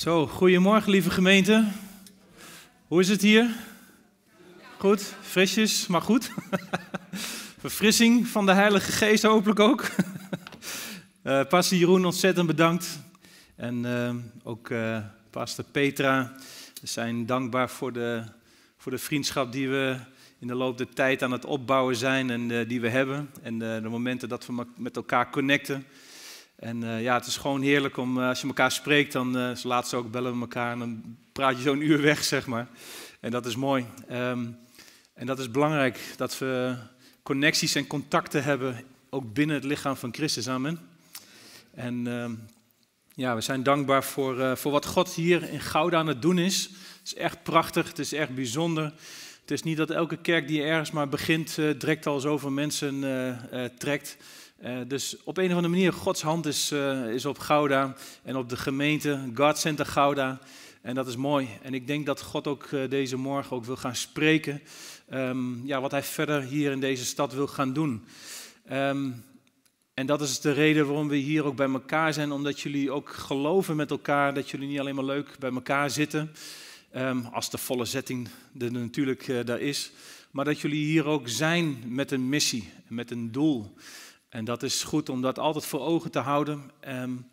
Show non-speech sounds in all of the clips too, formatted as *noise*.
Zo, goedemorgen lieve gemeente. Hoe is het hier? Goed, frisjes, maar goed. *laughs* Verfrissing van de Heilige Geest hopelijk ook. *laughs* uh, pastor Jeroen, ontzettend bedankt. En uh, ook uh, pastor Petra. We zijn dankbaar voor de, voor de vriendschap die we in de loop der tijd aan het opbouwen zijn en die we hebben. En de momenten dat we met elkaar connecten. En uh, ja, het is gewoon heerlijk om, uh, als je elkaar spreekt, dan uh, laatst ook bellen we elkaar en dan praat je zo'n *laughs* uur weg, zeg maar. En dat is mooi. Um, en dat is belangrijk, dat we connecties en contacten hebben, ook binnen het lichaam van Christus, amen. En um, ja, we zijn dankbaar voor, voor wat God hier in Gouda aan het doen is. Het is echt prachtig, het is echt bijzonder. Het is niet dat elke kerk die ergens maar begint, direct al zoveel mensen trekt. Uh, dus op een of andere manier, Gods hand is, uh, is op Gouda en op de gemeente, God Center Gouda. En dat is mooi. En ik denk dat God ook uh, deze morgen ook wil gaan spreken. Um, ja, wat hij verder hier in deze stad wil gaan doen. Um, en dat is de reden waarom we hier ook bij elkaar zijn. Omdat jullie ook geloven met elkaar. Dat jullie niet alleen maar leuk bij elkaar zitten. Um, als de volle setting er natuurlijk daar is. Maar dat jullie hier ook zijn met een missie, met een doel. En dat is goed om dat altijd voor ogen te houden. Um,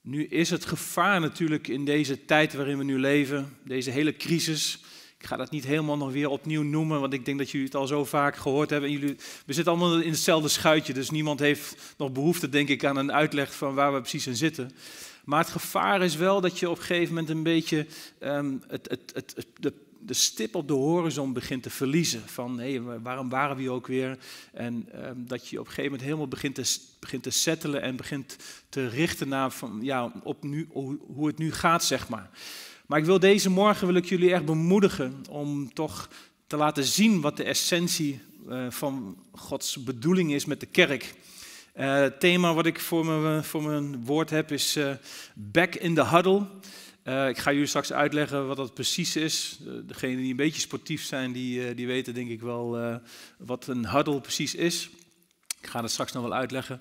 nu is het gevaar natuurlijk in deze tijd waarin we nu leven, deze hele crisis. Ik ga dat niet helemaal nog weer opnieuw noemen, want ik denk dat jullie het al zo vaak gehoord hebben. En jullie, we zitten allemaal in hetzelfde schuitje, dus niemand heeft nog behoefte, denk ik, aan een uitleg van waar we precies in zitten. Maar het gevaar is wel dat je op een gegeven moment een beetje um, het, het, het, de de stip op de horizon begint te verliezen. Van hé, waarom waren we hier ook weer? En um, dat je op een gegeven moment helemaal begint te, begint te settelen en begint te richten naar van, ja, op nu, hoe het nu gaat, zeg maar. Maar ik wil deze morgen wil ik jullie echt bemoedigen om toch te laten zien wat de essentie uh, van Gods bedoeling is met de kerk. Uh, het thema wat ik voor mijn, voor mijn woord heb is uh, Back in the Huddle. Uh, ik ga jullie straks uitleggen wat dat precies is. Uh, degenen die een beetje sportief zijn, die, uh, die weten denk ik wel wat een huddle precies is. Ik ga dat straks nog wel uitleggen.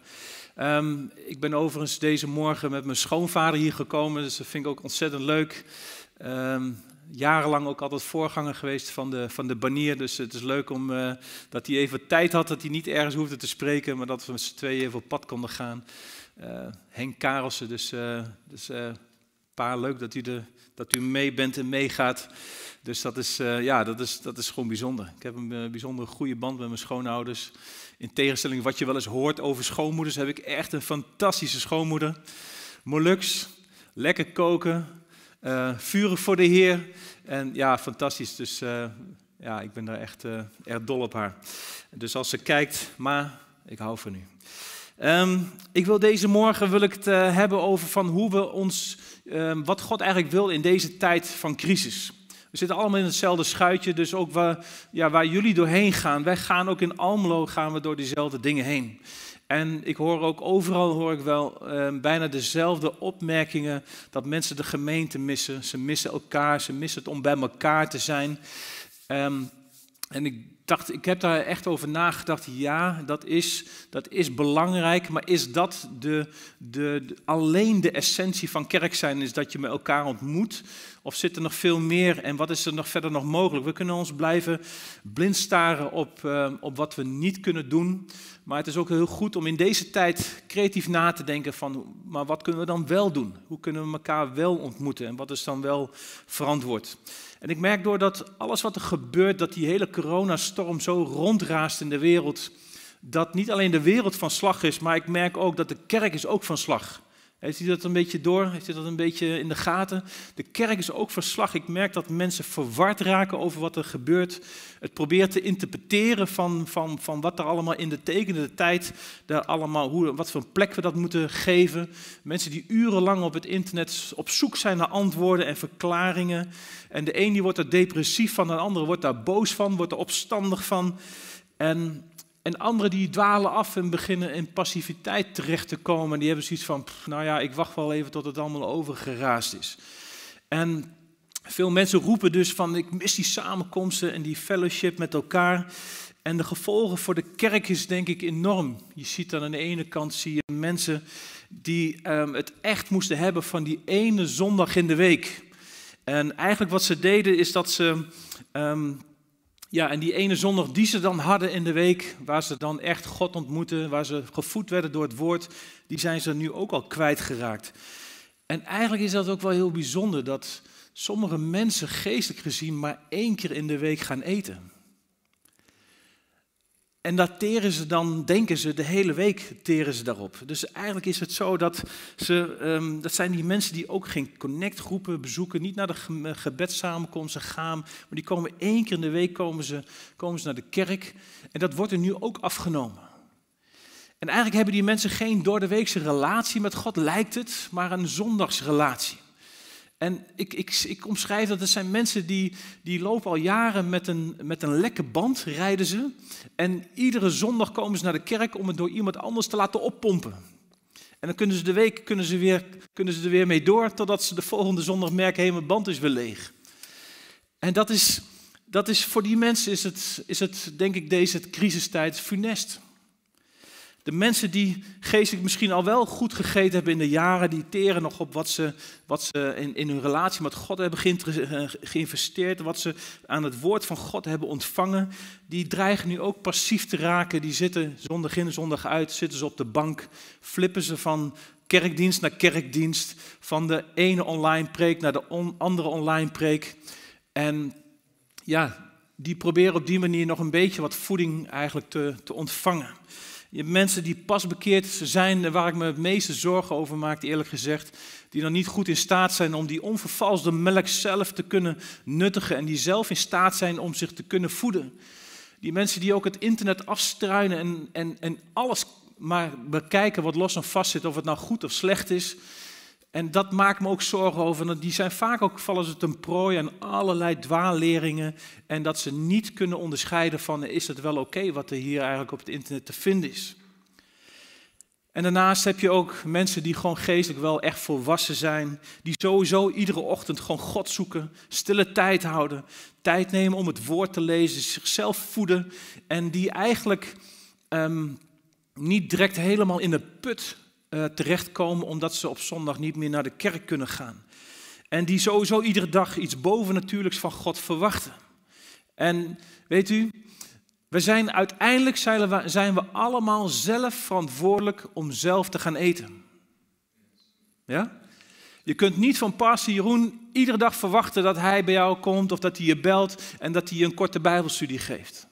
Um, ik ben overigens deze morgen met mijn schoonvader hier gekomen, dus dat vind ik ook ontzettend leuk. Um, jarenlang ook altijd voorganger geweest van de, van de banier. Dus het is leuk om, dat hij even tijd had, dat hij niet ergens hoefde te spreken, maar dat we met z'n tweeën even op pad konden gaan. Henk Karelsen, dus... dus Pa, leuk dat u, de, dat u mee bent en meegaat. Dus dat is, uh, ja, dat, is, dat is gewoon bijzonder. Ik heb een uh, bijzonder goede band met mijn schoonouders. In tegenstelling wat je wel eens hoort over schoonmoeders, heb ik echt een fantastische schoonmoeder. Molux, lekker koken, uh, vurig voor de Heer. En ja, fantastisch. Dus ja, ik ben daar echt erg dol op haar. Dus als ze kijkt, ma, ik hou van u. Um, ik wil deze morgen wil ik het hebben over van hoe we ons, um, wat God eigenlijk wil in deze tijd van crisis. We zitten allemaal in hetzelfde schuitje, dus ook waar, ja, waar jullie doorheen gaan. Wij gaan ook in Almelo gaan we door diezelfde dingen heen. En ik hoor ook overal hoor ik wel um, bijna dezelfde opmerkingen dat mensen de gemeente missen. Ze missen elkaar, ze missen het om bij elkaar te zijn. Um, en ik dacht, ik heb daar echt over nagedacht. Ja, dat is, dat is belangrijk, maar is dat de, de, de, alleen de essentie van kerk zijn? Is dat je met elkaar ontmoet? Of zit er nog veel meer en wat is er nog verder nog mogelijk? We kunnen ons blijven blind staren op, uh, op wat we niet kunnen doen. Maar het is ook heel goed om in deze tijd creatief na te denken van, maar wat kunnen we dan wel doen? Hoe kunnen we elkaar wel ontmoeten en wat is dan wel verantwoord? En ik merk doordat alles wat er gebeurt, dat die hele coronastorm zo rondraast in de wereld, dat niet alleen de wereld van slag is, maar ik merk ook dat de kerk is ook van slag. Heeft u dat een beetje door? Heeft u dat een beetje in de gaten? De kerk is ook verslag. Ik merk dat mensen verward raken over wat er gebeurt. Het probeert te interpreteren van, van, van wat er allemaal in de tekende tijd, daar allemaal, hoe, wat voor een plek we dat moeten geven. Mensen die urenlang op het internet op zoek zijn naar antwoorden en verklaringen. En de een die wordt er depressief van, de andere wordt daar boos van, wordt er opstandig van. En en anderen die dwalen af en beginnen in passiviteit terecht te komen. Die hebben zoiets van, nou ja, ik wacht wel even tot het allemaal overgeraasd is. En veel mensen roepen dus van, ik mis die samenkomsten en die fellowship met elkaar. En de gevolgen voor de kerk is denk ik enorm. Je ziet aan de ene kant zie je mensen die um, het echt moesten hebben van die ene zondag in de week. En eigenlijk wat ze deden is dat ze um, ja, en die ene zondag die ze dan hadden in de week, waar ze dan echt God ontmoeten, waar ze gevoed werden door het woord, die zijn ze nu ook al kwijtgeraakt. En eigenlijk is dat ook wel heel bijzonder dat sommige mensen geestelijk gezien maar één keer in de week gaan eten. En dat teren ze dan, denken ze, de hele week teren ze daarop. Dus eigenlijk is het zo dat ze, um, dat zijn die mensen die ook geen connectgroepen bezoeken, niet naar de gebedssamenkomsten gaan, maar die komen één keer in de week komen ze, komen ze naar de kerk. En dat wordt er nu ook afgenomen. En eigenlijk hebben die mensen geen door de weekse relatie met God, lijkt het, maar een zondagsrelatie. En ik, ik, ik omschrijf dat het zijn mensen die, die lopen al jaren met een, met een lekke band, rijden ze. En iedere zondag komen ze naar de kerk om het door iemand anders te laten oppompen. En dan kunnen ze de week kunnen ze weer, kunnen ze er weer mee door, totdat ze de volgende zondag merken, hé, band is weer leeg. En dat is, dat is voor die mensen is het, is het, denk ik, deze crisistijd funest. De mensen die geestelijk misschien al wel goed gegeten hebben in de jaren, die teren nog op wat ze, wat ze in, in hun relatie met God hebben geïnvesteerd, wat ze aan het woord van God hebben ontvangen, die dreigen nu ook passief te raken. Die zitten zondag in, zondag uit, zitten ze op de bank, flippen ze van kerkdienst naar kerkdienst, van de ene online preek naar de andere online preek. En ja, die proberen op die manier nog een beetje wat voeding eigenlijk te, te ontvangen. Je hebt mensen die pas bekeerd zijn, waar ik me het meeste zorgen over maak, eerlijk gezegd. Die dan niet goed in staat zijn om die onvervalsde melk zelf te kunnen nuttigen. En die zelf in staat zijn om zich te kunnen voeden. Die mensen die ook het internet afstruinen en, en, en alles maar bekijken wat los en vast zit, of het nou goed of slecht is. En dat maakt me ook zorgen over. Die zijn vaak ook, vallen ze ten prooi aan allerlei dwaalleringen. En dat ze niet kunnen onderscheiden van, is het wel oké wat er hier eigenlijk op het internet te vinden is. En daarnaast heb je ook mensen die gewoon geestelijk wel echt volwassen zijn. Die sowieso iedere ochtend gewoon God zoeken, stille tijd houden. Tijd nemen om het woord te lezen, zichzelf voeden. En die eigenlijk ehm, niet direct helemaal in de put uh, terechtkomen omdat ze op zondag niet meer naar de kerk kunnen gaan. En die sowieso iedere dag iets bovennatuurlijks van God verwachten. En weet u, we zijn uiteindelijk zijn we, zijn we allemaal zelf verantwoordelijk om zelf te gaan eten. Ja? Je kunt niet van pastor Jeroen iedere dag verwachten dat hij bij jou komt of dat hij je belt en dat hij je een korte bijbelstudie geeft.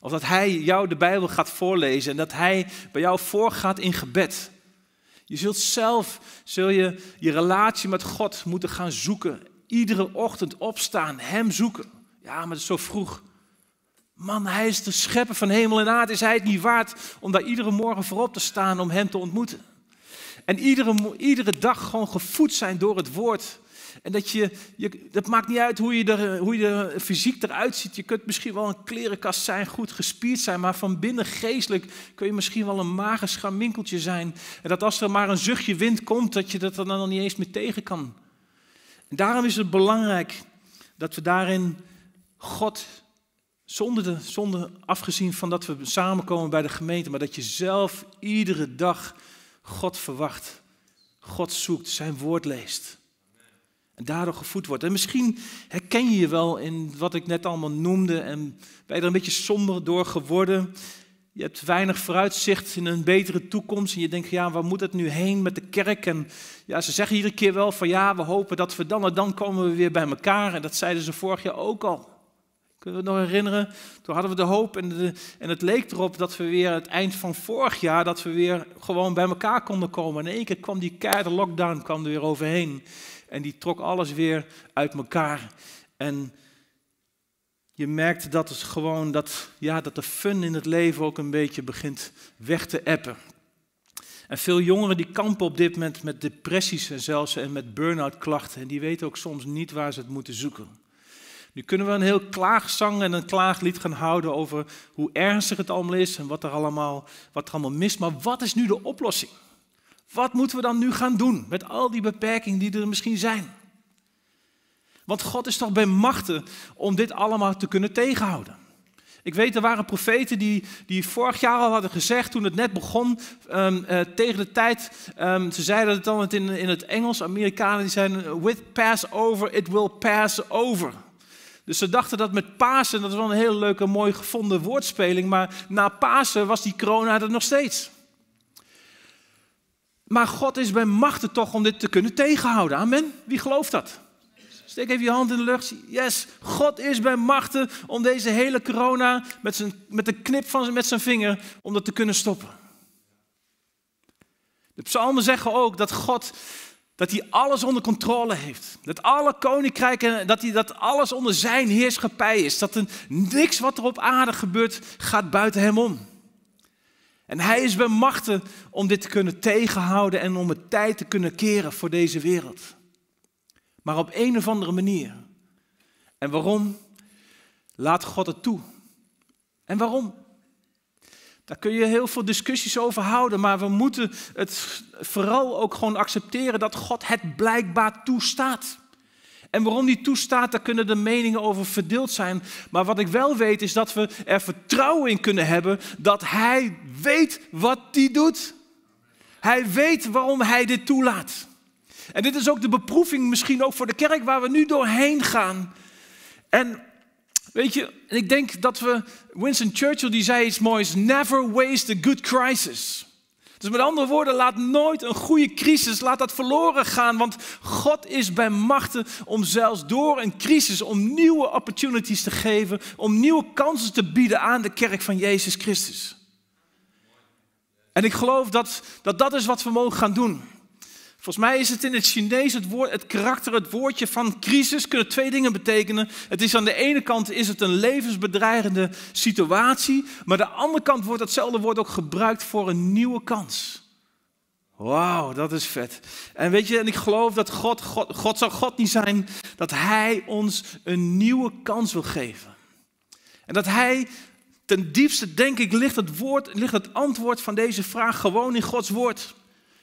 Of dat hij jou de Bijbel gaat voorlezen en dat hij bij jou voorgaat in gebed. Je zult zelf zul je, je relatie met God moeten gaan zoeken. Iedere ochtend opstaan, Hem zoeken. Ja, maar het is zo vroeg. Man, Hij is de schepper van hemel en aarde. Is Hij het niet waard om daar iedere morgen voorop te staan om Hem te ontmoeten? En iedere, iedere dag gewoon gevoed zijn door het woord. En dat je, je, dat maakt niet uit hoe je, er, hoe je er fysiek eruit ziet. Je kunt misschien wel een klerenkast zijn, goed gespierd zijn, maar van binnen geestelijk kun je misschien wel een mager scharminkeltje zijn. En dat als er maar een zuchtje wind komt, dat je dat dan nog niet eens meer tegen kan. En daarom is het belangrijk dat we daarin God, zonder, de, zonder afgezien van dat we samenkomen bij de gemeente, maar dat je zelf iedere dag God verwacht, God zoekt, zijn woord leest. En daardoor gevoed wordt. En misschien herken je je wel in wat ik net allemaal noemde en ben je er een beetje somber door geworden. Je hebt weinig vooruitzicht in een betere toekomst en je denkt, ja, waar moet het nu heen met de kerk? En ja, ze zeggen iedere keer wel van, ja, we hopen dat we dan en dan komen we weer bij elkaar. En dat zeiden ze vorig jaar ook al. Kunnen we het nog herinneren? Toen hadden we de hoop en, en het leek erop dat we weer het eind van vorig jaar, dat we weer gewoon bij elkaar konden komen. En in één keer kwam die keiharde lockdown kwam er weer overheen. En die trok alles weer uit elkaar. En je merkt dat het gewoon, dat, ja, dat de fun in het leven ook een beetje begint weg te appen. En veel jongeren die kampen op dit moment met depressies en zelfs en met burn-out klachten. En die weten ook soms niet waar ze het moeten zoeken. Nu kunnen we een heel klaagzang en een klaaglied gaan houden over hoe ernstig het allemaal is en wat er allemaal, wat er allemaal mist. Maar wat is nu de oplossing? Wat moeten we dan nu gaan doen met al die beperkingen die er misschien zijn? Want God is toch bij machten om dit allemaal te kunnen tegenhouden. Ik weet, er waren profeten die, die vorig jaar al hadden gezegd, toen het net begon, um, uh, tegen de tijd, um, ze zeiden het dan in, in het Engels, Amerikanen die zeiden, with pass over, it will pass over. Dus ze dachten dat met Pasen, dat is wel een hele leuke, mooi gevonden woordspeling, maar na Pasen was die corona er nog steeds. Maar God is bij machten toch om dit te kunnen tegenhouden. Amen. Wie gelooft dat? Steek even je hand in de lucht. Yes, God is bij machten om deze hele corona met, zijn, met de knip van met zijn vinger, om dat te kunnen stoppen. De psalmen zeggen ook dat God dat hij alles onder controle heeft. Dat alle koninkrijken, dat, hij, dat alles onder zijn heerschappij is. Dat er niks wat er op aarde gebeurt, gaat buiten hem om. En hij is bij machten om dit te kunnen tegenhouden en om het tijd te kunnen keren voor deze wereld. Maar op een of andere manier. En waarom? Laat God het toe. En waarom? Daar kun je heel veel discussies over houden, maar we moeten het vooral ook gewoon accepteren dat God het blijkbaar toestaat. En waarom die toestaat, daar kunnen de meningen over verdeeld zijn. Maar wat ik wel weet is dat we er vertrouwen in kunnen hebben dat Hij weet wat hij doet. Hij weet waarom Hij dit toelaat. En dit is ook de beproeving misschien ook voor de kerk waar we nu doorheen gaan. En weet je, ik denk dat we, Winston Churchill die zei iets moois, never waste a good crisis. Dus met andere woorden, laat nooit een goede crisis, laat dat verloren gaan. Want God is bij machten om zelfs door een crisis, om nieuwe opportunities te geven, om nieuwe kansen te bieden aan de kerk van Jezus Christus. En ik geloof dat dat, dat is wat we mogen gaan doen. Volgens mij is het in het Chinees het, woord, het karakter, het woordje van crisis, kunnen twee dingen betekenen. Het is aan de ene kant is het een levensbedreigende situatie, maar aan de andere kant wordt datzelfde woord ook gebruikt voor een nieuwe kans. Wauw, dat is vet. En weet je, en ik geloof dat God, God, God zal God niet zijn, dat Hij ons een nieuwe kans wil geven. En dat Hij, ten diepste denk ik, ligt het, woord, ligt het antwoord van deze vraag gewoon in Gods woord.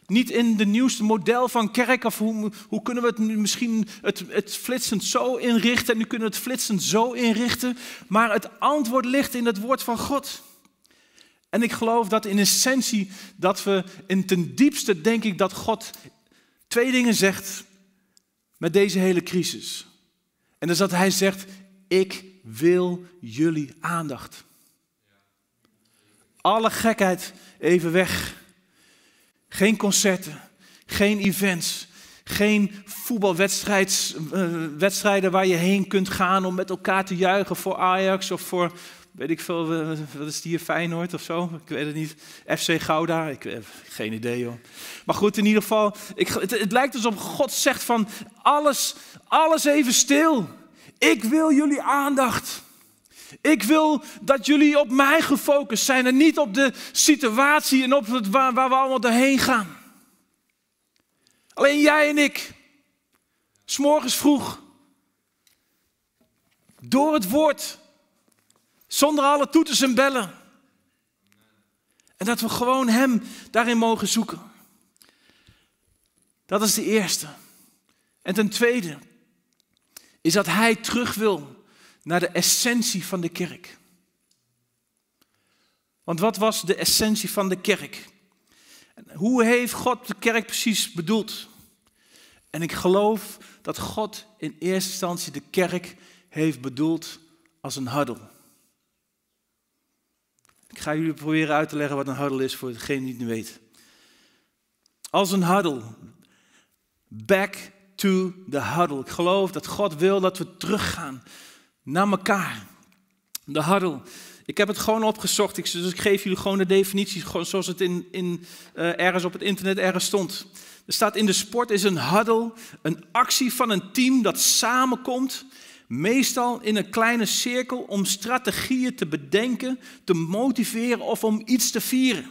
Niet in de nieuwste model van kerk of hoe, hoe kunnen we het nu misschien het, het flitsend zo inrichten en nu kunnen we het flitsend zo inrichten. Maar het antwoord ligt in het woord van God. En ik geloof dat in essentie dat we in ten diepste denk ik dat God twee dingen zegt met deze hele crisis. En dat is dat hij zegt, ik wil jullie aandacht. Alle gekheid even weg. Geen concerten, geen events, geen voetbalwedstrijden eh, waar je heen kunt gaan om met elkaar te juichen voor Ajax of voor, weet ik veel, wat is die hier, Feyenoord of zo? Ik weet het niet. FC Gouda, ik heb geen idee joh. Maar goed, in ieder geval, ik, het, het lijkt alsof God zegt van alles, alles even stil. Ik wil jullie aandacht. Ik wil dat jullie op mij gefocust zijn en niet op de situatie en op het waar, we allemaal doorheen gaan. Alleen jij en ik, s'morgens vroeg, door het woord, zonder alle toeters en bellen. En dat we gewoon Hem daarin mogen zoeken. Dat is de eerste. En ten tweede is dat Hij terug wil naar de essentie van de kerk. Want wat was de essentie van de kerk? Hoe heeft God de kerk precies bedoeld? En ik geloof dat God in eerste instantie de kerk heeft bedoeld als een huddle. Ik ga jullie proberen uit te leggen wat een huddle is voor degene die het niet weet. Als een huddle. Back to the huddle. Ik geloof dat God wil dat we teruggaan naar elkaar. De huddle. Ik heb het gewoon opgezocht, dus ik geef jullie gewoon de definitie gewoon zoals het in, in, uh, ergens op het internet ergens stond. Er staat in de sport is een huddle, een actie van een team dat samenkomt, meestal in een kleine cirkel om strategieën te bedenken, te motiveren of om iets te vieren.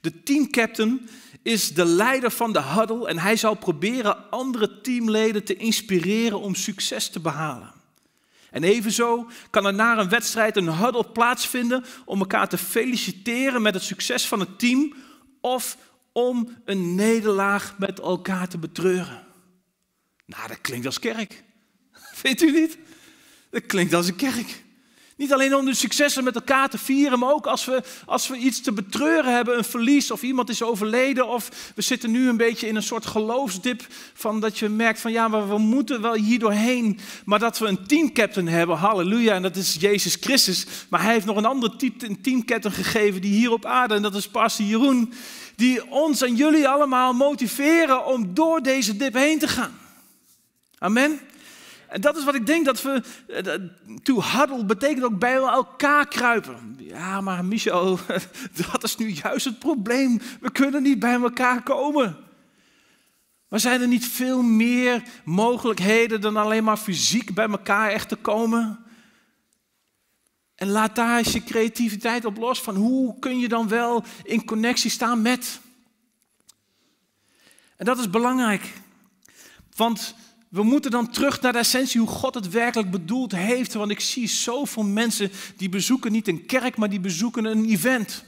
De teamcaptain is de leider van de huddle en hij zal proberen andere teamleden te inspireren om succes te behalen. En evenzo kan er na een wedstrijd een huddle plaatsvinden om elkaar te feliciteren met het succes van het team of om een nederlaag met elkaar te betreuren. Nou, dat klinkt als kerk. *laughs* Vindt u niet? Dat klinkt als een kerk. Niet alleen om de successen met elkaar te vieren, maar ook als we, als we iets te betreuren hebben, een verlies of iemand is overleden of we zitten nu een beetje in een soort geloofsdip van dat je merkt van ja, maar we moeten wel hier doorheen, maar dat we een teamcaptain hebben, halleluja, en dat is Jezus Christus, maar hij heeft nog een andere teamcaptain gegeven die hier op aarde en dat is Pastor Jeroen, die ons en jullie allemaal motiveren om door deze dip heen te gaan. Amen. En dat is wat ik denk dat we. Eh, to huddle betekent ook bij elkaar kruipen. Ja, maar Michel, *laughs* dat is nu juist het probleem. We kunnen niet bij elkaar komen. Maar zijn er niet veel meer mogelijkheden dan alleen maar fysiek bij elkaar echt te komen? En laat daar eens je creativiteit op los van hoe kun je dan wel in connectie staan met. En dat is belangrijk. Want we moeten dan terug naar de essentie hoe God het werkelijk bedoeld heeft. Want ik zie zoveel mensen die bezoeken niet een kerk, maar die bezoeken een event.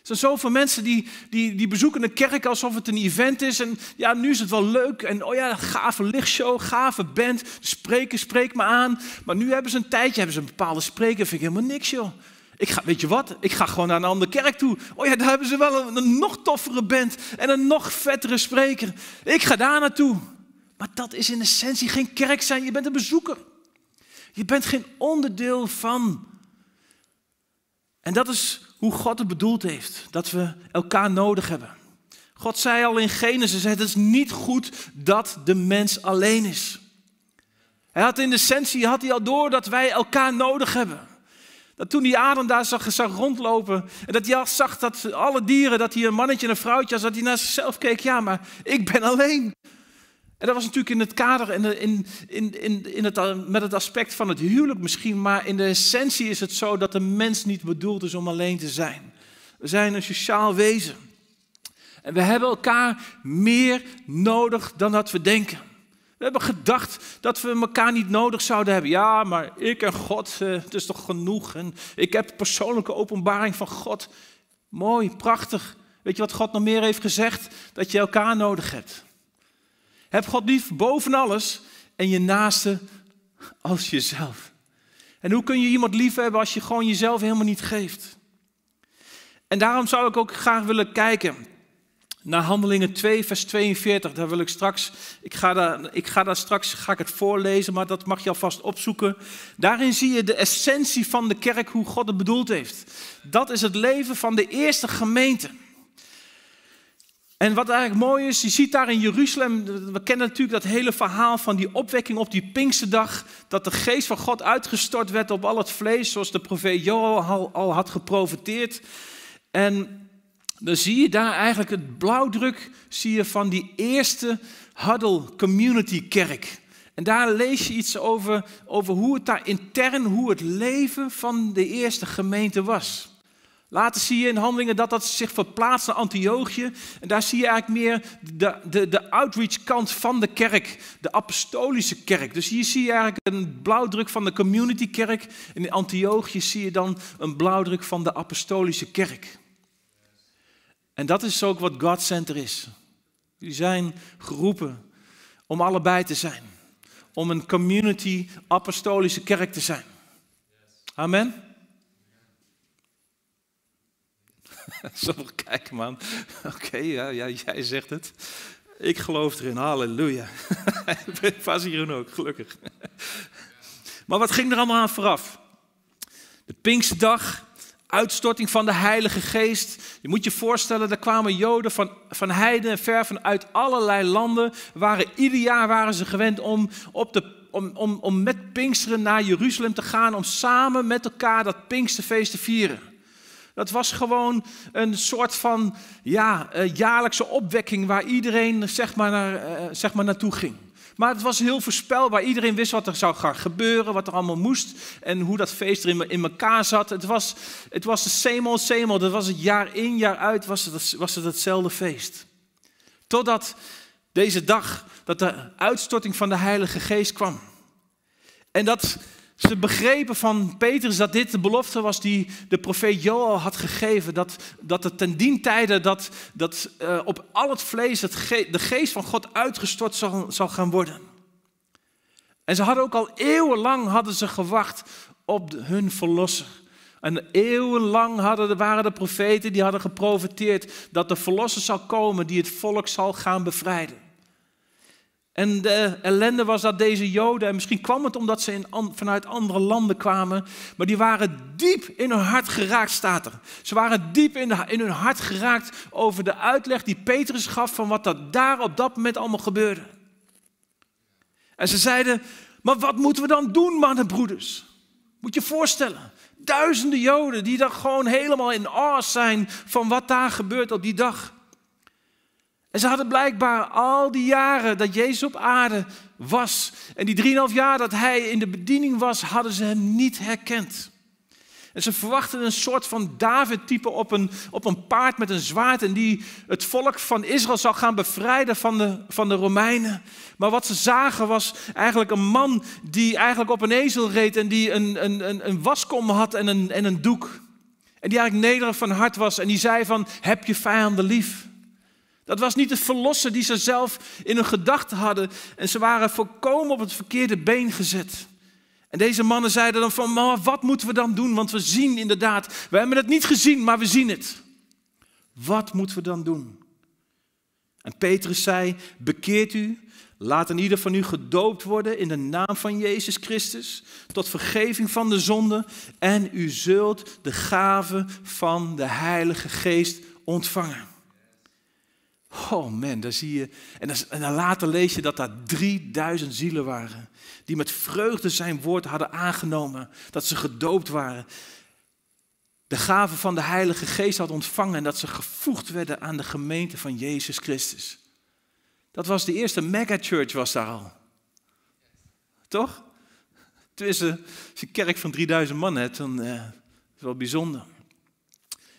Er zijn zoveel mensen die, die, die bezoeken een kerk alsof het een event is. En ja, nu is het wel leuk. En oh ja, gave lichtshow, gave band. Spreker, spreek me aan. Maar nu hebben ze een tijdje, hebben ze een bepaalde spreker. Vind ik helemaal niks, joh. Ik ga, weet je wat? Ik ga gewoon naar een andere kerk toe. Oh ja, daar hebben ze wel een, een nog toffere band en een nog vettere spreker. Ik ga daar naartoe. Maar dat is in essentie geen kerk zijn. Je bent een bezoeker. Je bent geen onderdeel van. En dat is hoe God het bedoeld heeft. Dat we elkaar nodig hebben. God zei al in Genesis, het is niet goed dat de mens alleen is. Hij had in essentie had hij al door dat wij elkaar nodig hebben. Dat toen die Adam daar zag, zag rondlopen en dat hij al zag dat alle dieren, dat hij een mannetje en een vrouwtje was, dat hij naar zichzelf keek, ja maar ik ben alleen. En dat was natuurlijk in het kader, in, in, in, in, het, met het aspect van het huwelijk misschien, maar in de essentie is het zo dat de mens niet bedoeld is om alleen te zijn. We zijn een sociaal wezen. En we hebben elkaar meer nodig dan dat we denken. We hebben gedacht dat we elkaar niet nodig zouden hebben. Ja, maar ik en God, eh, het is toch genoeg. En ik heb persoonlijke openbaring van God. Mooi, prachtig. Weet je wat God nog meer heeft gezegd? Dat je elkaar nodig hebt. Heb God lief boven alles en je naaste als jezelf. En hoe kun je iemand lief hebben als je gewoon jezelf helemaal niet geeft? En daarom zou ik ook graag willen kijken naar Handelingen 2, vers 42. Daar wil ik straks, ik ga daar, ik ga daar straks ga ik het voorlezen, maar dat mag je alvast opzoeken. Daarin zie je de essentie van de kerk, hoe God het bedoeld heeft. Dat is het leven van de eerste gemeente. En wat eigenlijk mooi is, je ziet daar in Jeruzalem, we kennen natuurlijk dat hele verhaal van die opwekking op die Pinksterdag, dat de geest van God uitgestort werd op al het vlees, zoals de profeet Joel al, had geprofeteerd. En dan zie je daar eigenlijk het blauwdruk zie je van die eerste Huddle Community Kerk. En daar lees je iets over, over hoe het daar intern, hoe het leven van de eerste gemeente was. Later zie je in handelingen dat dat zich verplaatst naar Antiochië. En daar zie je eigenlijk meer de, de, de outreach kant van de kerk, de apostolische kerk. Dus hier zie je eigenlijk een blauwdruk van de community kerk. En in Antiochië zie je dan een blauwdruk van de apostolische kerk. En dat is ook wat God Center is. Jullie zijn geroepen om allebei te zijn. Om een community apostolische kerk te zijn. Amen. *laughs* Zo kijken man. *laughs* Oké, ja, ja, jij zegt het. Ik geloof erin, halleluja. *laughs* Was hier ook, gelukkig. maar wat ging er allemaal aan vooraf? De Pinksterdag, uitstorting van de Heilige Geest. Je moet je voorstellen, er kwamen Joden van, van heiden en ver vanuit allerlei landen. Waren, ieder jaar waren ze gewend om op de om, om, om met Pinksteren naar Jeruzalem te gaan, om samen met elkaar dat Pinksterfeest te vieren. Dat was gewoon een soort van ja, uh, jaarlijkse opwekking waar iedereen zeg maar, naar, uh, zeg maar naartoe ging. Maar het was heel voorspelbaar. Iedereen wist wat er zou gaan gebeuren, wat er allemaal moest en hoe dat feest er in, in elkaar zat. Het was, het was de same old, Dat was het jaar in, jaar uit, was het, was het hetzelfde feest. Totdat deze dag, dat de uitstorting van de Heilige Geest kwam. En dat ze begrepen van Petrus dat dit de belofte was die de profeet Joel had gegeven. Dat, dat het ten dien tijde dat, dat uh, op al het vlees het de geest van God uitgestort zal, zal gaan worden. En ze hadden ook al eeuwenlang hadden ze gewacht op hun verlosser. En eeuwenlang hadden, waren de profeten die hadden geprofeteerd dat de verlosser zal komen die het volk zal gaan bevrijden. En de ellende was dat deze Joden, en misschien kwam het omdat ze in, vanuit andere landen kwamen, maar die waren diep in hun hart geraakt, staat er. Ze waren diep in, in hun hart geraakt over de uitleg die Petrus gaf van wat er daar op dat moment allemaal gebeurde. En ze zeiden, maar wat moeten we dan doen, mannen broeders? Moet je voorstellen, duizenden Joden die dan gewoon helemaal in awe zijn van wat daar gebeurt op die dag. En ze hadden blijkbaar al die jaren dat Jezus op aarde was en die drieënhalf jaar dat hij in de bediening was, hadden ze hem niet herkend. En ze verwachten een soort van David-type op een, op een paard met een zwaard en die het volk van Israël zou gaan bevrijden van de, van de Romeinen. Maar wat ze zagen was eigenlijk een man die eigenlijk op een ezel reed en die een, een, een, een waskom had en een, en een doek. En die eigenlijk nederig van hart was en die zei van, heb je vijanden lief? Dat was niet het verlossen die ze zelf in hun gedachten hadden. En ze waren volkomen op het verkeerde been gezet. En deze mannen zeiden dan van, maar wat moeten we dan doen? Want we zien inderdaad, we hebben het niet gezien, maar we zien het. Wat moeten we dan doen? En Petrus zei, bekeert u, laat een ieder van u gedoopt worden in de naam van Jezus Christus, tot vergeving van de zonde, en u zult de gave van de Heilige Geest ontvangen. Oh man, daar zie je. En, dan later lees je dat daar 3000 zielen waren. Die met vreugde zijn woord hadden aangenomen. Dat ze gedoopt waren. De gave van de Heilige Geest had ontvangen. En dat ze gevoegd werden aan de gemeente van Jezus Christus. Dat was de eerste megachurch was daar al. Toch? Tenminste, als je een kerk van 3000 man hebt, dan uh, is het wel bijzonder.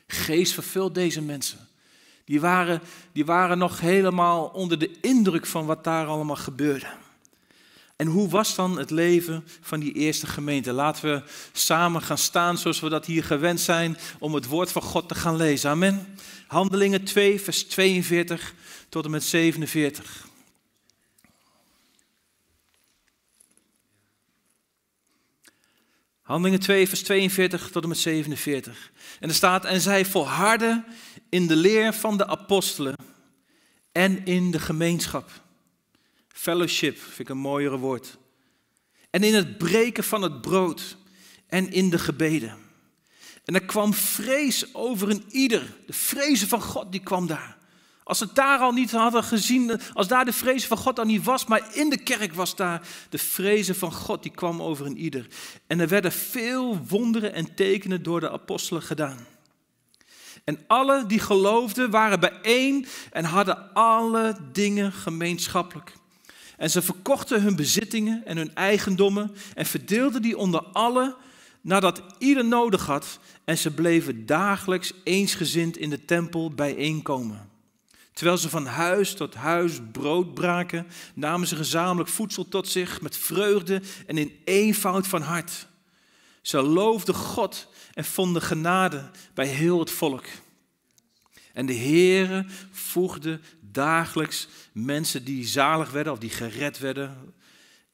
Geest vervult deze mensen. Die waren, die waren nog helemaal onder de indruk van wat daar allemaal gebeurde. En hoe was dan het leven van die eerste gemeente? Laten we samen gaan staan zoals we dat hier gewend zijn om het woord van God te gaan lezen. Amen. Handelingen 2, vers 42 tot en met 47. Handelingen 2, vers 42 tot en met 47. En er staat, en zij volharden in de leer van de apostelen en in de gemeenschap. Fellowship vind ik een mooiere woord. En in het breken van het brood en in de gebeden. En er kwam vrees over een ieder. De vrezen van God die kwam daar. Als ze daar al niet hadden gezien, als daar de vrezen van God al niet was, maar in de kerk was daar de vrezen van God, die kwam over een ieder. En er werden veel wonderen en tekenen door de apostelen gedaan. En alle die geloofden waren bijeen en hadden alle dingen gemeenschappelijk. En ze verkochten hun bezittingen en hun eigendommen en verdeelden die onder allen nadat ieder nodig had. En ze bleven dagelijks eensgezind in de tempel bijeenkomen. Terwijl ze van huis tot huis brood braken, namen ze gezamenlijk voedsel tot zich met vreugde en in eenvoud van hart. Ze loofden God en vonden genade bij heel het volk. En de Heere voegde dagelijks mensen die zalig werden of die gered werden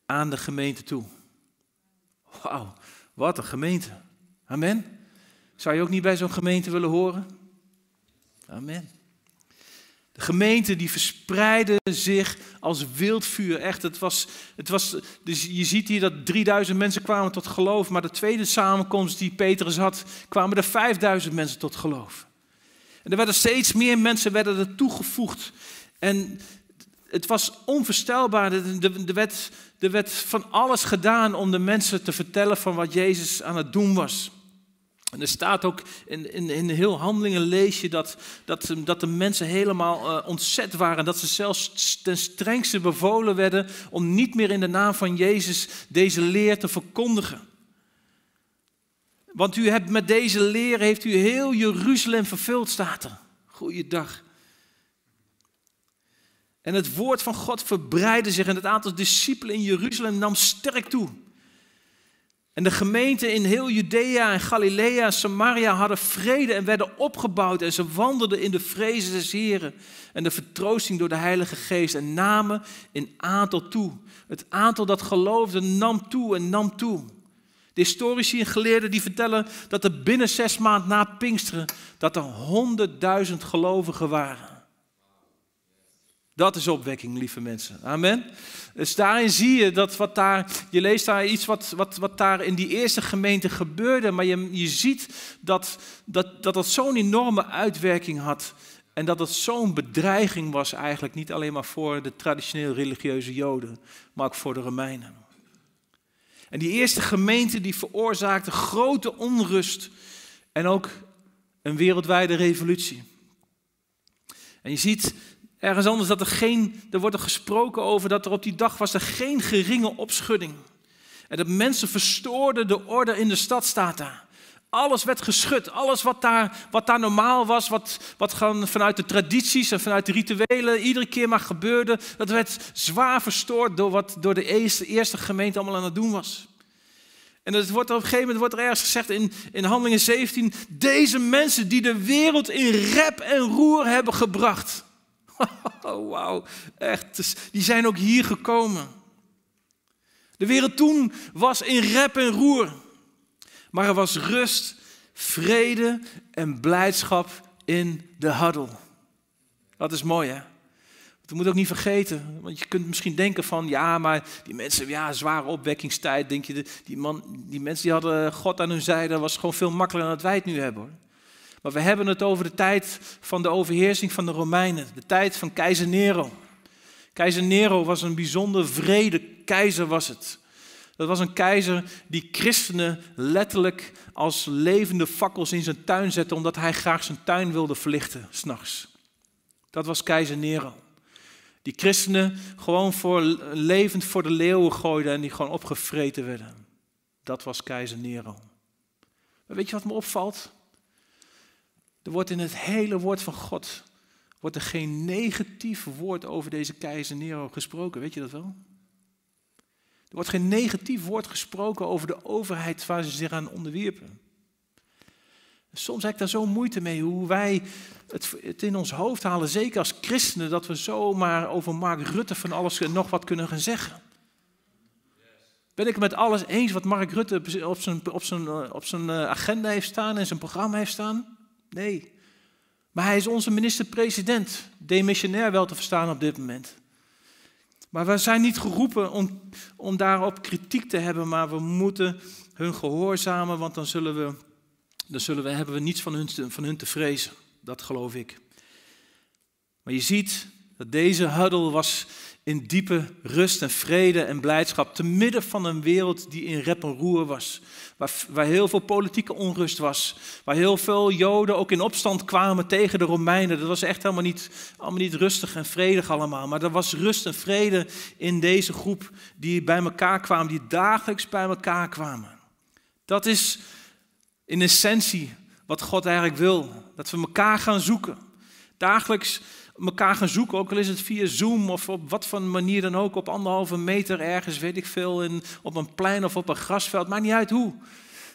aan de gemeente toe. Wauw, wat een gemeente. Amen. Zou je ook niet bij zo'n gemeente willen horen? Amen. De gemeente die verspreidde zich als wildvuur. Echt, het was, het was, dus je ziet hier dat 3000 mensen kwamen tot geloof. Maar de tweede samenkomst die Petrus had, kwamen er 5000 mensen tot geloof. En er werden steeds meer mensen werden er toegevoegd. En het was onvoorstelbaar. Er werd van alles gedaan om de mensen te vertellen van wat Jezus aan het doen was. En er staat ook in, in, in heel handelingen lees je dat, dat, dat de mensen helemaal uh, ontzet waren. Dat ze zelfs ten strengste bevolen werden om niet meer in de naam van Jezus deze leer te verkondigen. Want u hebt met deze leer heeft u heel Jeruzalem vervuld, staat er. Goeiedag. En het woord van God verbreidde zich en het aantal discipelen in Jeruzalem nam sterk toe. En de gemeenten in heel Judea en Galilea Samaria hadden vrede en werden opgebouwd. En ze wandelden in de vrezen des Heren en de vertroosting door de Heilige Geest. En namen in aantal toe. Het aantal dat geloofde nam toe en nam toe. De historici en geleerden die vertellen dat er binnen zes maanden na Pinksteren dat er honderdduizend gelovigen waren. Dat is opwekking, lieve mensen. Amen. Dus daarin zie je dat wat daar, je leest daar iets wat, wat, wat daar in die eerste gemeente gebeurde, maar je, je ziet dat dat, dat, dat zo'n enorme uitwerking had. En dat het zo'n bedreiging was eigenlijk niet alleen maar voor de traditioneel religieuze Joden, maar ook voor de Romeinen. En die eerste gemeente die veroorzaakte grote onrust en ook een wereldwijde revolutie. En je ziet ergens anders dat er geen, er wordt er gesproken over dat er op die dag was er geen geringe opschudding. En dat mensen verstoorden de orde in de stad staat daar. Alles werd geschud. Alles wat daar, wat daar normaal was, wat, wat vanuit de tradities en vanuit de rituelen iedere keer maar gebeurde, dat werd zwaar verstoord door wat door de eerste, eerste gemeente allemaal aan het doen was. En het wordt op een gegeven moment wordt er ergens gezegd in, in Handelingen 17, deze mensen die de wereld in rep en roer hebben gebracht. *laughs* Oh, wauw, echt, dus die zijn ook hier gekomen. De wereld toen was in rep en roer. Maar er was rust, vrede en blijdschap in de huddle. Dat is mooi, hè? Dat moet ook niet vergeten, want je kunt misschien denken van, ja, maar die mensen, ja, zware opwekkingstijd, denk je, die, man, die mensen die hadden God aan hun zijde, was gewoon veel makkelijker dan dat wij het nu hebben. Hoor. Maar we hebben het over de tijd van de overheersing van de Romeinen, de tijd van keizer Nero. Keizer Nero was een bijzonder vrede keizer was het. Dat was een keizer die christenen letterlijk als levende fakkels in zijn tuin zette, omdat hij graag zijn tuin wilde verlichten, s'nachts. Dat was keizer Nero. Die christenen gewoon voor, levend voor de leeuwen gooiden en die gewoon opgevreten werden. Dat was keizer Nero. Weet je wat me opvalt? Er wordt in het hele woord van God wordt er geen negatief woord over deze keizer Nero gesproken. Weet je dat wel? Er wordt geen negatief woord gesproken over de overheid waar ze zich aan onderwierpen. Soms heb ik daar zo moeite mee hoe wij het, in ons hoofd halen, zeker als christenen, dat we zomaar over Mark Rutte van alles nog wat kunnen gaan zeggen. Ben ik het met alles eens wat Mark Rutte op zijn, op zijn, op zijn eh, agenda heeft staan en zijn programma heeft staan? Nee. Maar hij is onze minister-president, demissionair wel te verstaan op dit moment. Maar we zijn niet geroepen om, om daarop kritiek te hebben, maar we moeten hun gehoorzamen, want dan zullen we dan zullen we, hebben we niets van hun, van hun te vrezen. Dat geloof ik. Maar je ziet dat deze huddle was in diepe rust en vrede en blijdschap, te midden van een wereld die in rep en roer was, waar, waar heel veel politieke onrust was, waar heel veel Joden ook in opstand kwamen tegen de Romeinen. Dat was echt helemaal niet, allemaal niet rustig en vredig allemaal, maar er was rust en vrede in deze groep die bij elkaar kwamen, die dagelijks bij elkaar kwamen. Dat is in essentie wat God eigenlijk wil. Dat we elkaar gaan zoeken. Dagelijks elkaar gaan zoeken, ook al is het via Zoom of op wat voor manier dan ook, op anderhalve meter ergens, weet ik veel, in, op een plein of op een grasveld, maakt niet uit hoe.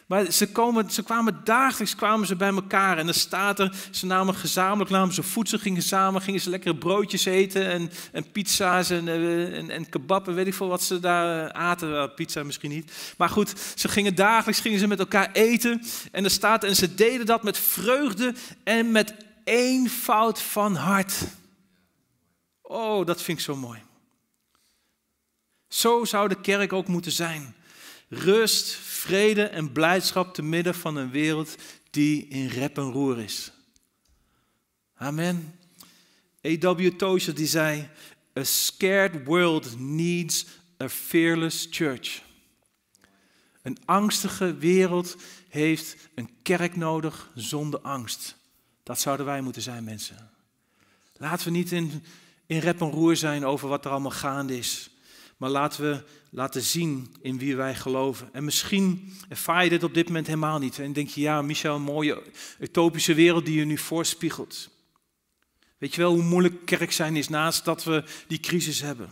Maar ze, komen, ze kwamen dagelijks kwamen ze bij elkaar. En dan staat er, ze namen gezamenlijk namen ze voedsel, gingen samen, gingen ze lekkere broodjes eten en, en pizza's en, eh, en, en kebab weet ik veel wat ze daar aten. pizza misschien niet. Maar goed, ze gingen dagelijks gingen ze met elkaar eten. En er staat, en ze deden dat met vreugde en met eenvoud van hart. Oh, dat vind ik zo mooi. Zo zou de kerk ook moeten zijn. Rust, vrede en blijdschap te midden van een wereld die in rep en roer is. Amen. E.W. Tozer die zei, A scared world needs a fearless church. Een angstige wereld heeft een kerk nodig zonder angst. Dat zouden wij moeten zijn, mensen. Laten we niet in, in rep en roer zijn over wat er allemaal gaande is. Maar laten we laten zien in wie wij geloven. En misschien ervaar je dit op dit moment helemaal niet. En denk je, ja, Michel, een mooie utopische wereld die je nu voorspiegelt. Weet je wel hoe moeilijk kerk zijn is naast dat we die crisis hebben?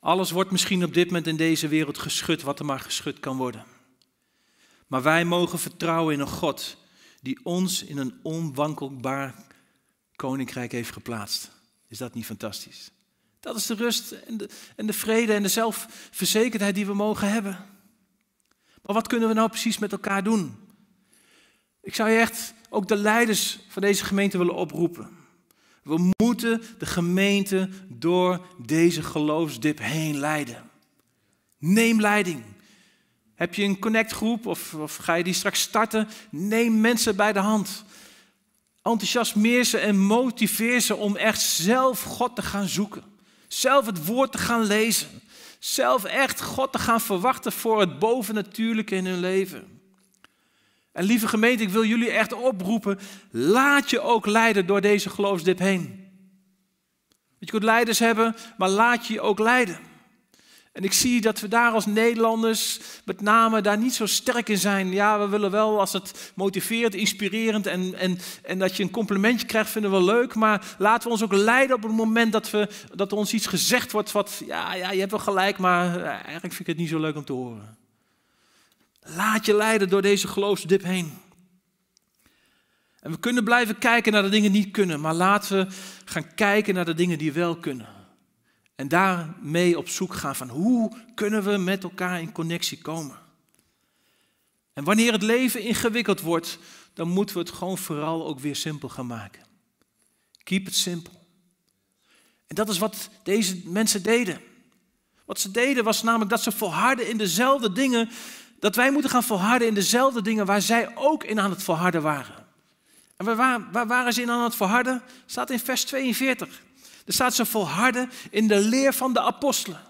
Alles wordt misschien op dit moment in deze wereld geschud, wat er maar geschud kan worden. Maar wij mogen vertrouwen in een God die ons in een onwankelbaar koninkrijk heeft geplaatst. Is dat niet fantastisch? Dat is de rust en de, en de vrede en de zelfverzekerdheid die we mogen hebben. Maar wat kunnen we nou precies met elkaar doen? Ik zou je echt ook de leiders van deze gemeente willen oproepen. We moeten de gemeente door deze geloofsdip heen leiden. Neem leiding. Heb je een connectgroep of, of ga je die straks starten? Neem mensen bij de hand. Enthousiasmeer ze en motiveer ze om echt zelf God te gaan zoeken. Zelf het woord te gaan lezen. Zelf echt God te gaan verwachten voor het bovennatuurlijke in hun leven. En lieve gemeente, ik wil jullie echt oproepen, laat je ook leiden door deze geloofsdip heen. Je kunt leiders hebben, maar laat je je ook leiden. En ik zie dat we daar als Nederlanders met name daar niet zo sterk in zijn. Ja, we willen wel als het motiveert, inspirerend en, en, en dat je een complimentje krijgt, vinden we leuk. Maar laten we ons ook leiden op het moment dat, we, dat er ons iets gezegd wordt wat, ja, ja, je hebt wel gelijk, maar eh, eigenlijk vind ik het niet zo leuk om te horen. Laat je leiden door deze geloofsdip heen. En we kunnen blijven kijken naar de dingen die niet kunnen, maar laten we gaan kijken naar de dingen die wel kunnen. En daarmee op zoek gaan van hoe kunnen we met elkaar in connectie komen. En wanneer het leven ingewikkeld wordt, dan moeten we het gewoon vooral ook weer simpel gaan maken. Keep it simple. En dat is wat deze mensen deden. Wat ze deden was namelijk dat ze volharden in dezelfde dingen dat wij moeten gaan volharden in dezelfde dingen waar zij ook in aan het volharden waren. En waar, waar waren ze in aan het volharden? Staat in vers 42. Er staat ze volharden in de leer van de apostelen.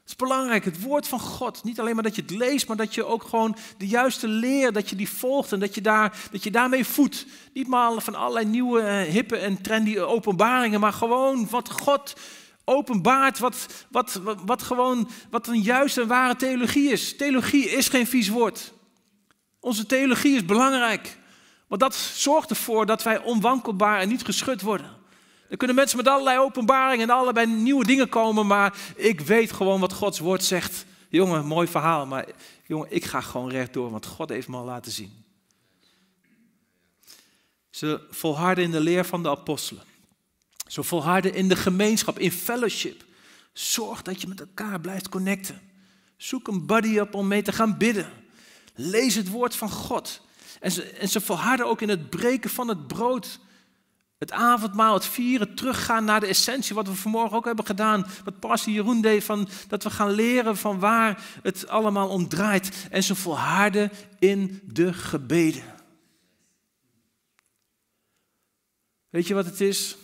Het is belangrijk, het woord van God. Niet alleen maar dat je het leest, maar dat je ook gewoon de juiste leer, dat je die volgt en dat je, daar, dat je daarmee voedt. Niet maar van allerlei nieuwe, eh, hippe en trendy openbaringen, maar gewoon wat God openbaart wat, wat, wat, gewoon wat een juiste en ware theologie is. Theologie is geen vies woord. Onze theologie is belangrijk. Want dat zorgt ervoor dat wij onwankelbaar en niet geschud worden. Er kunnen mensen met allerlei openbaringen en allerlei nieuwe dingen komen, maar ik weet gewoon wat Gods woord zegt. Jongen, mooi verhaal, maar jongen, ik ga gewoon rechtdoor, want God heeft me al laten zien. Ze volharden in de leer van de apostelen. Zo volharden in de gemeenschap, in fellowship. Zorg dat je met elkaar blijft connecten. Zoek een buddy op om mee te gaan bidden. Lees het woord van God. En ze, en ze volharden ook in het breken van het brood. Het avondmaal, het vieren, teruggaan naar de essentie. Wat we vanmorgen ook hebben gedaan. Wat pastor Jeroen deed. Van, dat we gaan leren van waar het allemaal om draait. En ze volharden in de gebeden. Weet je wat het is?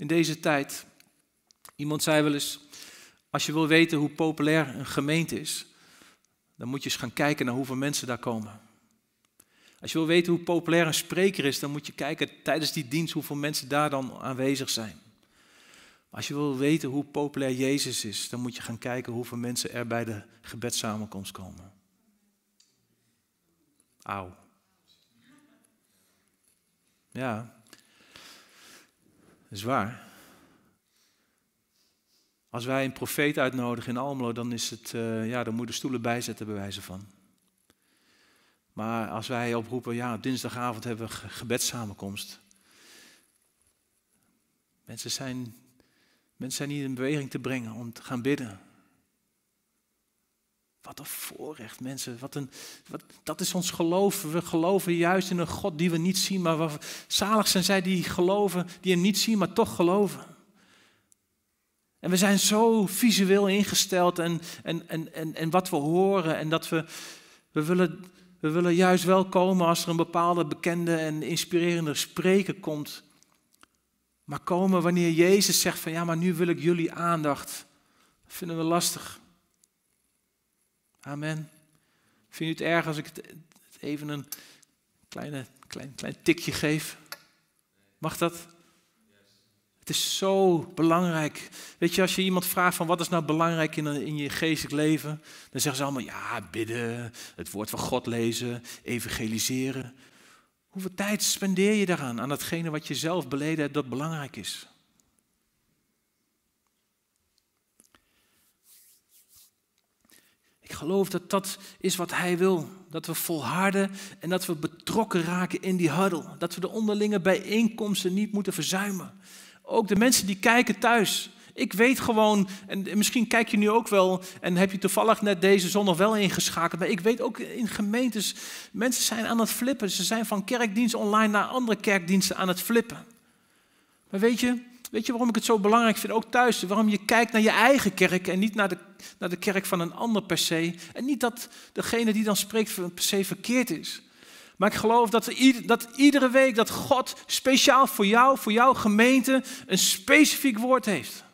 in deze tijd. Iemand zei wel eens, als je wil weten hoe populair een gemeente is, dan moet je eens gaan kijken naar hoeveel mensen daar komen. Als je wil weten hoe populair een spreker is, dan moet je kijken tijdens die dienst hoeveel mensen daar dan aanwezig zijn. Als je wil weten hoe populair Jezus is, dan moet je gaan kijken hoeveel mensen er bij de gebedssamenkomst komen. Auw. Ja, dat is waar. Als wij een profeet uitnodigen in Almelo, dan, is het, uh, ja, dan moet de stoelen bijzetten bij wijze van. Maar als wij oproepen, ja, dinsdagavond hebben we gebedssamenkomst. Mensen zijn, mensen zijn hier in beweging te brengen om te gaan bidden. Wat een voorrecht, mensen. Wat een, wat, dat is ons geloof. We geloven juist in een God die we niet zien, maar we, zalig zijn zij die geloven, die hem niet zien, maar toch geloven. En we zijn zo visueel ingesteld en, en, en, en, en wat we horen en dat we, we willen, we willen juist wel komen als er een bepaalde bekende en inspirerende spreker komt. Maar komen wanneer Jezus zegt van ja, maar nu wil ik jullie aandacht. Dat vinden we lastig. Amen. Vind je het erg als ik het even een kleine, klein, klein tikje geef? Mag dat? Is zo belangrijk. Weet je, als je iemand vraagt van wat is nou belangrijk in, in je geestelijk leven, dan zeggen ze allemaal ja, bidden, het woord van God lezen, evangeliseren. Hoeveel tijd spendeer je daaraan, aan datgene wat je zelf beleden hebt dat belangrijk is? Ik geloof dat dat is wat hij wil. Dat we volharden en dat we betrokken raken in die huddle. Dat we de onderlinge bijeenkomsten niet moeten verzuimen. Ook de mensen die kijken thuis. Ik weet gewoon, en misschien kijk je nu ook wel en heb je toevallig net deze zondag wel ingeschakeld. Maar ik weet ook in gemeentes, mensen zijn aan het flippen. Ze zijn van kerkdienst online naar andere kerkdiensten aan het flippen. Maar weet je, weet je waarom ik het zo belangrijk vind, ook thuis? Waarom je kijkt naar je eigen kerk en niet naar de, naar de kerk van een ander per se. En niet dat degene die dan spreekt per se verkeerd is. Maar ik geloof dat, dat iedere week dat God speciaal voor jou, voor jouw gemeente, een specifiek woord heeft.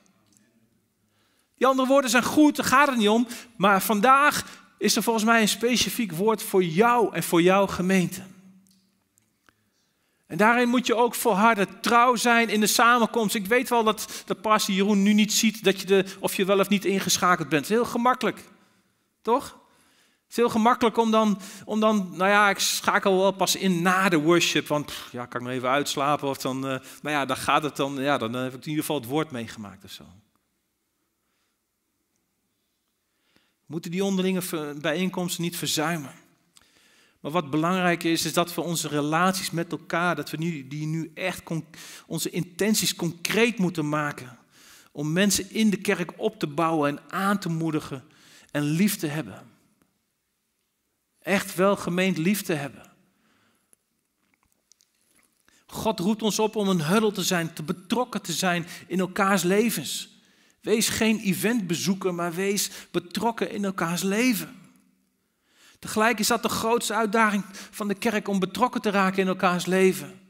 Die andere woorden zijn goed, daar gaat het niet om. Maar vandaag is er volgens mij een specifiek woord voor jou en voor jouw gemeente. En daarin moet je ook volharden, trouw zijn in de samenkomst. Ik weet wel dat, dat pastor Jeroen nu niet ziet dat je de, of je wel of niet ingeschakeld bent. Heel gemakkelijk, toch? Het is heel gemakkelijk om dan, om dan, nou ja, ik schakel wel pas in na de worship, want ja, kan ik nog even uitslapen of dan, maar ja, dan gaat het dan, ja, dan heb ik in ieder geval het woord meegemaakt of zo. moeten die onderlinge bijeenkomsten niet verzuimen. Maar wat belangrijk is, is dat we onze relaties met elkaar, dat we nu, die nu echt onze intenties concreet moeten maken. Om mensen in de kerk op te bouwen en aan te moedigen en lief te hebben. Echt wel gemeend lief te hebben. God roept ons op om een huddle te zijn, te betrokken te zijn in elkaars levens. Wees geen eventbezoeker, maar wees betrokken in elkaars leven. Tegelijk is dat de grootste uitdaging van de kerk om betrokken te raken in elkaars leven.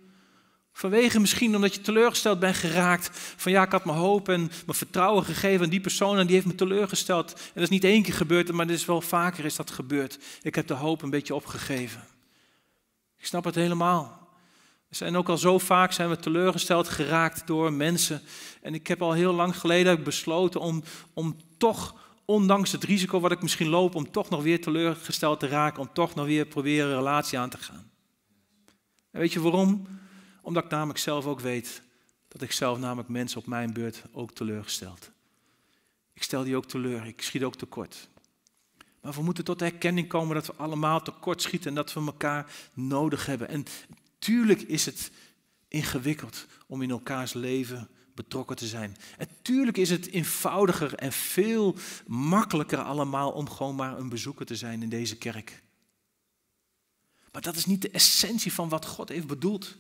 Vanwege misschien omdat je teleurgesteld bent geraakt. Van ja, ik had mijn hoop en mijn vertrouwen gegeven aan die persoon en die heeft me teleurgesteld. En dat is niet één keer gebeurd, maar dat is wel vaker is dat gebeurd. Ik heb de hoop een beetje opgegeven. Ik snap het helemaal. En ook al zo vaak zijn we teleurgesteld geraakt door mensen. En ik heb al heel lang geleden besloten om, om toch, ondanks het risico wat ik misschien loop, om toch nog weer teleurgesteld te raken, om toch nog weer proberen een relatie aan te gaan. En weet je waarom? Omdat ik namelijk zelf ook weet dat ik zelf namelijk mensen op mijn beurt ook teleurgesteld. Ik stel die ook teleur, ik schiet ook tekort. Maar we moeten tot de erkenning komen dat we allemaal tekort schieten en dat we elkaar nodig hebben. En Tuurlijk is het ingewikkeld om in elkaars leven betrokken te zijn. En tuurlijk is het eenvoudiger en veel makkelijker allemaal om gewoon maar een bezoeker te zijn in deze kerk. Maar dat is niet de essentie van wat God heeft bedoeld.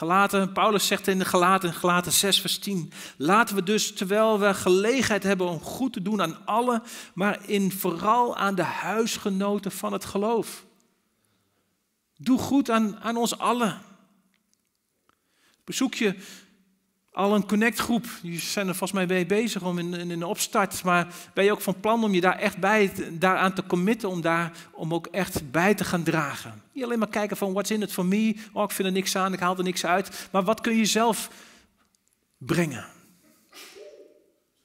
Galaten, Paulus zegt in de Galaten, Galaten 6 vers 10, laten we dus terwijl we gelegenheid hebben om goed te doen aan allen, maar in vooral aan de huisgenoten van het geloof. Doe goed aan, aan ons allen. Bezoek je al een connectgroep. Die zijn er volgens mij mee bezig om in, in, in de opstart. Maar ben je ook van plan om je daar echt bij, daaraan te committen, om daar om ook echt bij te gaan dragen? Niet alleen maar kijken van what's in it for me. Oh, ik vind er niks aan, ik haal er niks uit. Maar wat kun je zelf brengen?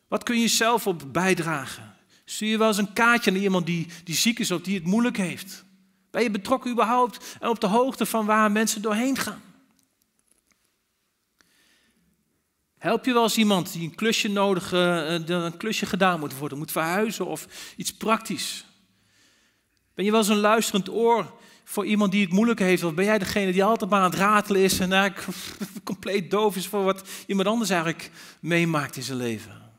Wat kun je zelf op bijdragen? Stuur je wel eens een kaartje naar iemand die, die ziek is of die het moeilijk heeft? Ben je betrokken überhaupt en op de hoogte van waar mensen doorheen gaan? Help je wel eens iemand die een klusje nodig, uh, een klusje gedaan moet worden, moet verhuizen of iets praktisch? Ben je wel een luisterend oor voor iemand die het moeilijk heeft? Of ben jij degene die altijd maar aan het ratelen is en eigenlijk *laughs* compleet doof is voor wat iemand anders eigenlijk meemaakt in zijn leven?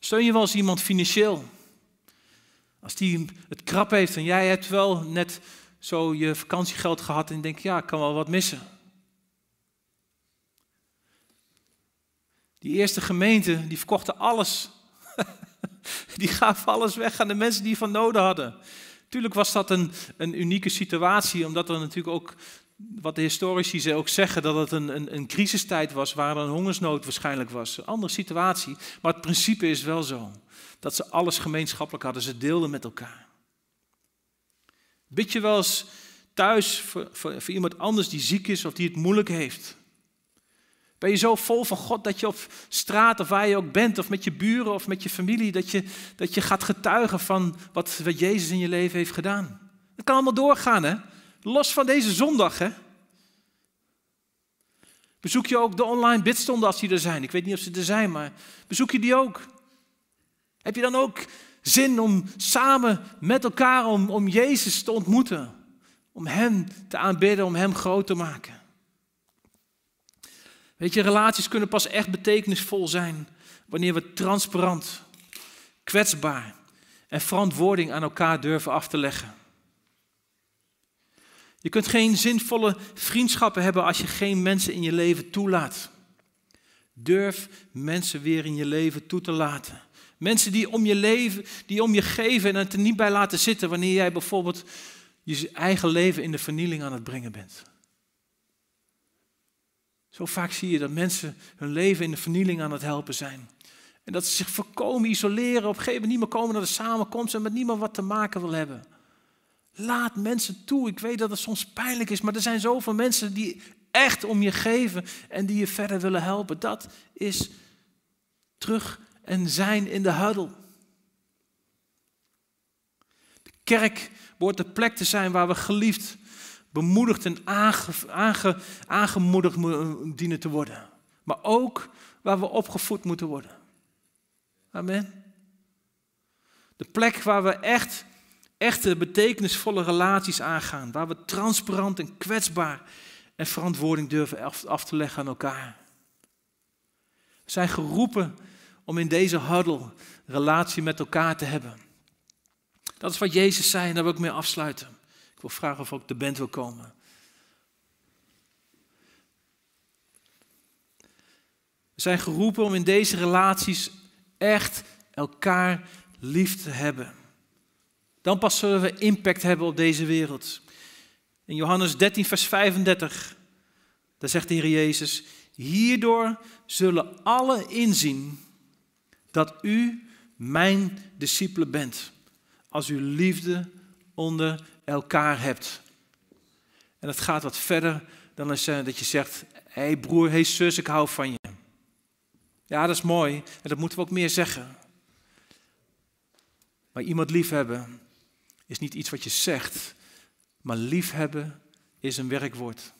Steun je wel eens iemand financieel? Als die het krap heeft en jij hebt wel net zo je vakantiegeld gehad en je denkt, ja, ik kan wel wat missen. Die eerste gemeente, die verkochten alles. *laughs* die gaven alles weg aan de mensen die van noden hadden. Tuurlijk was dat een, een unieke situatie, omdat er natuurlijk ook, wat de historici ook zeggen, dat het een, een, een crisistijd was, waar een hongersnood waarschijnlijk was. Een andere situatie, maar het principe is wel zo. Dat ze alles gemeenschappelijk hadden, ze deelden met elkaar. Bid je wel eens thuis voor, voor iemand anders die ziek is of die het moeilijk heeft? Ben je zo vol van God dat je op straat of waar je ook bent, of met je buren of met je familie, dat je, dat je gaat getuigen van wat, wat Jezus in je leven heeft gedaan? Dat kan allemaal doorgaan, hè? Los van deze zondag, hè? Bezoek je ook de online bidstonden als die er zijn? Ik weet niet of ze er zijn, maar bezoek je die ook? Heb je dan ook zin om samen met elkaar om, om Jezus te ontmoeten? Om Hem te aanbidden, om Hem groot te maken? Weet je, relaties kunnen pas echt betekenisvol zijn wanneer we transparant, kwetsbaar en verantwoording aan elkaar durven af te leggen. Je kunt geen zinvolle vriendschappen hebben als je geen mensen in je leven toelaat. Durf mensen weer in je leven toe te laten. Mensen die om je leven, die om je geven en het er niet bij laten zitten wanneer jij bijvoorbeeld je eigen leven in de vernieling aan het brengen bent. Zo vaak zie je dat mensen hun leven in de vernieling aan het helpen zijn. En dat ze zich voorkomen isoleren, op een gegeven moment niet meer komen naar de samenkomst en met niemand wat te maken wil hebben. Laat mensen toe. Ik weet dat het soms pijnlijk is, maar er zijn zoveel mensen die echt om je geven en die je verder willen helpen. Dat is terug en zijn in de huddle. De kerk wordt de plek te zijn waar we geliefd bemoedigd en aange, aangemoedigd dienen te worden. Maar ook waar we opgevoed moeten worden. Amen. De plek waar we echt, echte betekenisvolle relaties aangaan. Waar we transparant en kwetsbaar en verantwoording durven af te leggen aan elkaar. We zijn geroepen om in deze huddle relatie met elkaar te hebben. Dat is wat Jezus zei en daar wil ik mee afsluiten. Ik wil vragen of ook de band wil komen. We zijn geroepen om in deze relaties echt elkaar lief te hebben. Dan pas zullen we impact hebben op deze wereld. In Johannes 13, vers 35, daar zegt de Heer Jezus, hierdoor zullen alle inzien dat u mijn discipelen bent, als u liefde onder elkaar hebt. En dat gaat wat verder dan uh, dat je zegt, hé hey broer, hey zus, ik hou van je. Ja, dat is mooi en dat moeten we ook meer zeggen. Maar iemand liefhebben is niet iets wat je zegt, maar liefhebben is een werkwoord.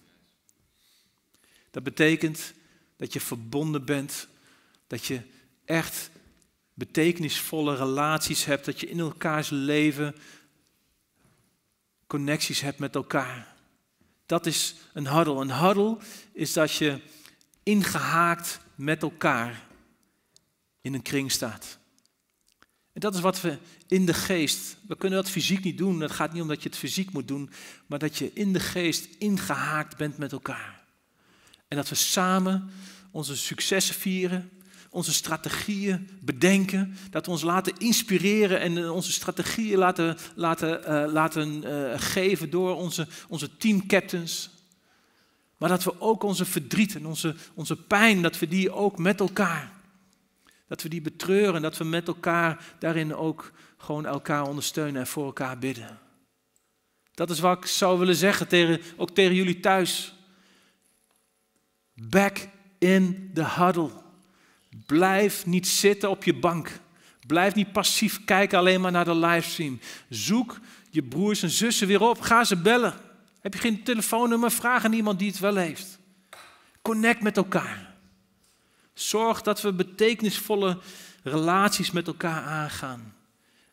Dat betekent dat je verbonden bent, dat je echt betekenisvolle relaties hebt, dat je in elkaars leven connecties hebt met elkaar. Dat is een huddle. Een huddle is dat je ingehaakt met elkaar in een kring staat. En dat is wat we in de geest, we kunnen dat fysiek niet doen, het gaat niet om dat je het fysiek moet doen, maar dat je in de geest ingehaakt bent met elkaar. En dat we samen onze successen vieren, onze strategieën bedenken, dat we ons laten inspireren en eh, onze strategieën laten, laten, uh, laten uh, geven door onze, onze teamcaptains. Maar dat we ook onze verdriet en onze, onze pijn, dat we die ook met elkaar, dat we die betreuren, dat we met elkaar daarin ook gewoon elkaar ondersteunen en voor elkaar bidden. Dat is wat ik zou willen zeggen, tegen, ook tegen jullie thuis. Back in the huddle. Blijf niet zitten op je bank. Blijf niet passief kijken alleen maar naar de livestream. Zoek je broers en zussen weer op. Ga ze bellen. Heb je geen telefoonnummer? Vraag aan iemand die het wel heeft. Connect met elkaar. Zorg dat we betekenisvolle relaties met elkaar aangaan.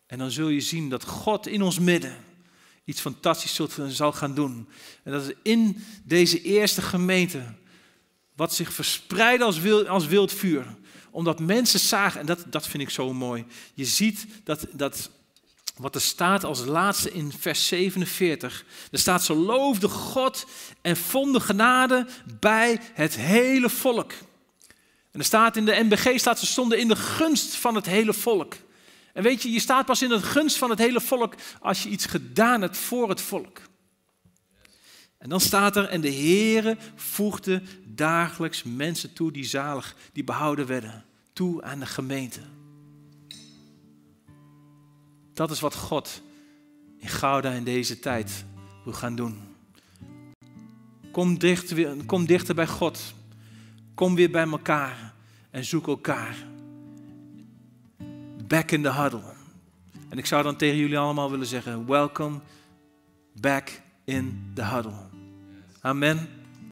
En dan zul je zien dat God in ons midden iets fantastisch zal gaan doen. En dat is in deze eerste gemeente, wat zich verspreidt als wild, als wild vuur, omdat mensen zagen, en dat, dat vind ik zo mooi. Je ziet dat, dat wat er staat als laatste in vers 47. Er staat, zo loofde God en vonden genade bij het hele volk. En er staat in de NBG, staat, ze stonden in de gunst van het hele volk. En weet je, je staat pas in het gunst van het hele volk als je iets gedaan hebt voor het volk. En dan staat er, en de Heere voegde dagelijks mensen toe die zalig, die behouden werden, toe aan de gemeente. Dat is wat God in Gouda in deze tijd wil gaan doen. Kom dichter, kom dichter bij God. Kom weer bij elkaar en zoek elkaar. Back in the huddle. En ik zou dan tegen jullie allemaal willen zeggen: Welcome back in the huddle. Amen.